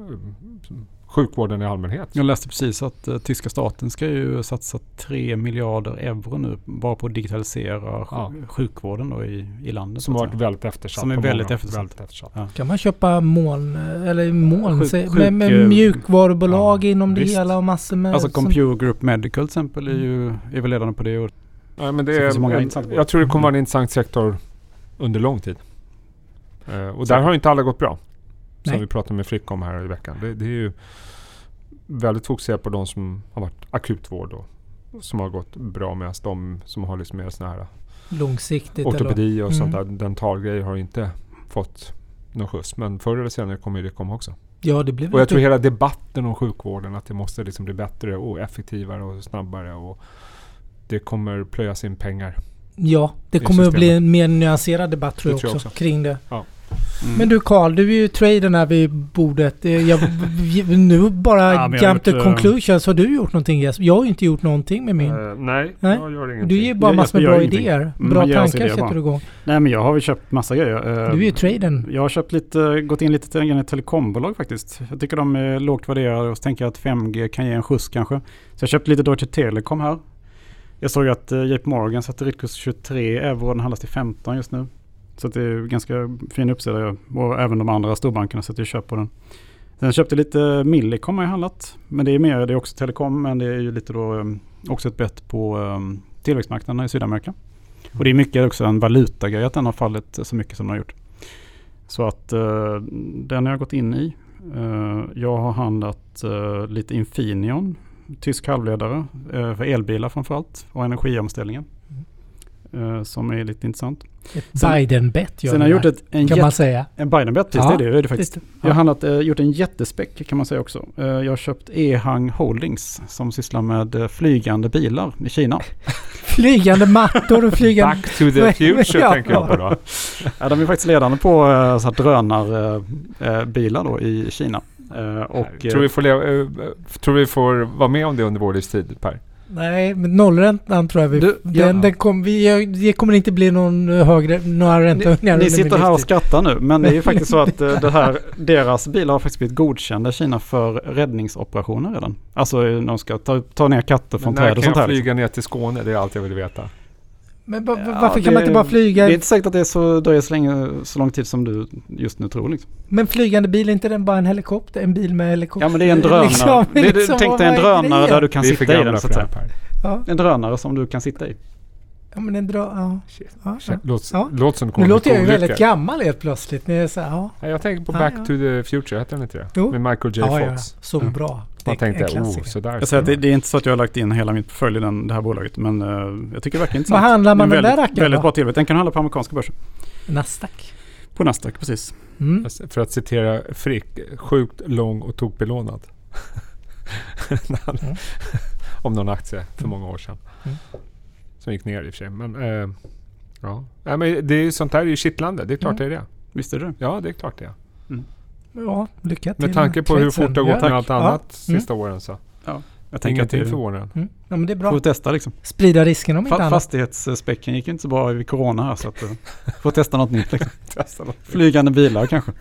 [SPEAKER 2] sjukvården i allmänhet.
[SPEAKER 1] Jag läste precis att uh, tyska staten ska ju satsa 3 miljarder euro nu bara på att digitalisera
[SPEAKER 2] Ja.
[SPEAKER 1] sj- sjukvården då i, i landet.
[SPEAKER 2] Som har varit väldigt eftersatt.
[SPEAKER 1] Som är väldigt
[SPEAKER 2] många-
[SPEAKER 1] eftersatt.
[SPEAKER 2] väldigt eftersatt.
[SPEAKER 1] Ja.
[SPEAKER 3] Kan man köpa moln, eller moln,
[SPEAKER 1] Sjuk- sjuk-
[SPEAKER 3] med, med
[SPEAKER 1] eh,
[SPEAKER 3] mjukvarubolag
[SPEAKER 2] ja,
[SPEAKER 3] inom det
[SPEAKER 2] visst.
[SPEAKER 3] hela och massor med...
[SPEAKER 1] Alltså Computer Group Medical till exempel är ju är väl ledande på det. Och
[SPEAKER 2] Ja, men det
[SPEAKER 1] det
[SPEAKER 2] är,
[SPEAKER 1] många
[SPEAKER 2] jag,
[SPEAKER 1] intressanta
[SPEAKER 2] jag tror det kommer vara en intressant sektor under lång tid. Eh, och
[SPEAKER 1] Så-
[SPEAKER 2] där har inte alla gått bra. Som
[SPEAKER 3] Nej.
[SPEAKER 2] vi pratade med Frick om här i veckan. Det, det är ju väldigt fokuserat på de som har varit akutvård och som har gått bra medan de som har liksom mer sådana här
[SPEAKER 3] långsiktigt.
[SPEAKER 2] ortopedi och sånt där
[SPEAKER 3] Mm.
[SPEAKER 2] dentalgrejer har inte fått någon skjuts. Men förr eller senare kommer det komma också.
[SPEAKER 3] Ja, det blir
[SPEAKER 2] Och jag tror hela debatten om sjukvården att det måste liksom bli bättre och effektivare och snabbare. Och det kommer plöjas in pengar.
[SPEAKER 3] Ja, det kommer att bli en mer nyanserad debatt tror jag,
[SPEAKER 2] tror jag
[SPEAKER 3] också,
[SPEAKER 2] också.
[SPEAKER 3] kring det.
[SPEAKER 1] Mm.
[SPEAKER 3] Men du Karl, du är ju tradern här vid bordet. Eh, Jag, nu bara
[SPEAKER 1] Ja,
[SPEAKER 3] jump to
[SPEAKER 1] eh,
[SPEAKER 3] conclusions. Har du gjort någonting Jesper? Jag har ju inte gjort någonting med min.
[SPEAKER 2] Eh, nej,
[SPEAKER 3] Nej.
[SPEAKER 2] jag gör ingenting.
[SPEAKER 3] du ger bara massor med bra
[SPEAKER 1] ingenting.
[SPEAKER 3] idéer.
[SPEAKER 1] Mm,
[SPEAKER 3] Bra
[SPEAKER 1] oss
[SPEAKER 3] tankar sätter du igång.
[SPEAKER 1] Nej men jag har väl köpt massa grejer. Eh,
[SPEAKER 3] Du är ju tradern.
[SPEAKER 1] Jag har köpt lite, gått in lite i ett telekombolag faktiskt. Jag tycker de är lågt värderade och så tänker jag att 5G kan ge en skjuts kanske. Så jag köpte lite Deutsche Telekom här. Jag såg att eh, JP Morgan satte ritkurs 23 euro, den handlas till 15 just nu. Så att det är ganska fin uppsida och även de andra storbankerna sätter ju köp på den. Sen köpte lite Millicom har jag handlat. Men det är mer, det är också telekom men det är ju lite då ehm, också ett bett på ehm, tillväxtmarknaderna i Sydamerika. Och det är mycket också en valutagrej att den har fallit så mycket som den har gjort. Så att eh, den har jag gått in i. Eh, jag har handlat eh, lite Infineon, tysk halvledare för elbilar framförallt och energiomställningen. Eh, som är lite intressant.
[SPEAKER 3] Ett Biden-bett gör
[SPEAKER 1] Sen har jag gjort ett, en,
[SPEAKER 3] kan man säga.
[SPEAKER 1] en Biden-bet,
[SPEAKER 3] Ja,
[SPEAKER 1] det är det, är det faktiskt.
[SPEAKER 3] Visst.
[SPEAKER 1] Jag har
[SPEAKER 3] Ja.
[SPEAKER 1] handlat, eh, gjort en jättespäck kan man säga också. Eh, jag har köpt E-Hang Holdings som sysslar med flygande bilar i Kina.
[SPEAKER 3] Flygande mattor och flygande...
[SPEAKER 2] Back to the future
[SPEAKER 3] Ja.
[SPEAKER 2] tänker jag på då.
[SPEAKER 1] Ja, de är faktiskt ledande på eh, så här drönarbilar bilar då i Kina. Och,
[SPEAKER 2] tror, vi får leva, tror vi får vara med om det under vår livstid Per?
[SPEAKER 3] Nej, men nollräntan tror jag vi...
[SPEAKER 1] Du,
[SPEAKER 3] den,
[SPEAKER 1] ja.
[SPEAKER 3] den kom, vi, det kommer inte bli någon högre, några
[SPEAKER 1] Ni,
[SPEAKER 3] räntehöjningar
[SPEAKER 1] ni
[SPEAKER 3] min
[SPEAKER 1] sitter här och skrattar nu, men det är ju faktiskt så att eh, det här, deras bilar har faktiskt blivit godkända i Kina för räddningsoperationer redan. Alltså eh, de ska ta, ta ner katter från
[SPEAKER 2] När
[SPEAKER 1] träd och
[SPEAKER 2] kan
[SPEAKER 1] sånt
[SPEAKER 2] jag
[SPEAKER 1] här. liksom.
[SPEAKER 2] flyga ner till Skåne? Det är allt jag vill veta.
[SPEAKER 3] Men va-
[SPEAKER 1] Ja,
[SPEAKER 3] varför kan
[SPEAKER 1] det-
[SPEAKER 3] man inte bara flyga?
[SPEAKER 1] Det är inte säkert att det är så, dröjer så, länge, så lång tid som du just nu tror. Liksom.
[SPEAKER 3] Men flygande bil, är inte den bara en helikopter? En bil med helikopter?
[SPEAKER 1] Ja men det är en drönare.
[SPEAKER 3] Liksom,
[SPEAKER 1] det,
[SPEAKER 3] liksom,
[SPEAKER 1] tänk dig en drönare där du kan sitta i den så att säga.
[SPEAKER 2] här.
[SPEAKER 3] Ja,
[SPEAKER 1] En drönare som du kan sitta i.
[SPEAKER 3] ja men en dra... Ja.
[SPEAKER 2] Shit.
[SPEAKER 3] Ja, ja.
[SPEAKER 2] Låt,
[SPEAKER 3] Ja.
[SPEAKER 2] låt som det
[SPEAKER 3] Nu låter jag ju väldigt gammal helt plötsligt. När jag säger, ja,
[SPEAKER 2] Nej, Jag tänker på
[SPEAKER 3] Ja,
[SPEAKER 2] Back
[SPEAKER 3] ja.
[SPEAKER 2] to the Future, hette den inte det?
[SPEAKER 3] Jo.
[SPEAKER 2] Med Michael J.
[SPEAKER 3] ja, ja,
[SPEAKER 2] Fox.
[SPEAKER 3] så
[SPEAKER 1] Ja.
[SPEAKER 3] bra. Det
[SPEAKER 2] Man
[SPEAKER 3] är
[SPEAKER 2] tänkte, oh, sådär.
[SPEAKER 1] Jag säger att det, det är inte så att jag har lagt in hela min portfölj i den, det här bolaget. Men eh, jag tycker det verkar intressant.
[SPEAKER 3] Vad handlar man den där
[SPEAKER 1] väldigt,
[SPEAKER 3] rackaren
[SPEAKER 1] Väldigt bra tillväxt. Den kan handla på amerikanska börsen.
[SPEAKER 3] Nasdaq.
[SPEAKER 1] På Nasdaq, precis.
[SPEAKER 3] Mm.
[SPEAKER 2] För att citera Frick, sjukt lång och tokbelånad.
[SPEAKER 3] Mm.
[SPEAKER 2] Om någon aktie för många år sedan.
[SPEAKER 3] Mm.
[SPEAKER 2] Som gick ner i och för sig. Men, eh, ja. Nej, men det är, sånt där är ju kittlande. Det är klart
[SPEAKER 3] Mm.
[SPEAKER 2] det är det.
[SPEAKER 1] Visst är det
[SPEAKER 2] Ja, det är klart det är.
[SPEAKER 3] Ja, lycka till.
[SPEAKER 2] Med tanke på hur fort det har gått
[SPEAKER 3] ja.
[SPEAKER 2] med allt
[SPEAKER 3] Ja.
[SPEAKER 2] annat
[SPEAKER 3] Mm.
[SPEAKER 2] sista åren så.
[SPEAKER 1] Jag tänker att
[SPEAKER 2] Ingenting
[SPEAKER 1] det
[SPEAKER 2] förvånande.
[SPEAKER 3] Mm. Ja, men det är
[SPEAKER 1] får
[SPEAKER 3] bra.
[SPEAKER 1] testa liksom.
[SPEAKER 3] Sprida risken om inte
[SPEAKER 1] Fa-
[SPEAKER 3] annat.
[SPEAKER 1] Fastighetsspecken gick inte så bra vid corona här så att eh, får testa något nytt liksom. Flygande bilar kanske.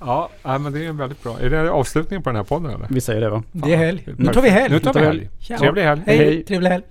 [SPEAKER 2] Ja, men det är en väldigt bra. Är det avslutningen på den här podden eller?
[SPEAKER 1] Vi säger det va?
[SPEAKER 3] Det är helg. Nu tar vi helg.
[SPEAKER 2] Nu tar vi helg. Trevlig helg.
[SPEAKER 1] Hej.
[SPEAKER 3] trevlig helg.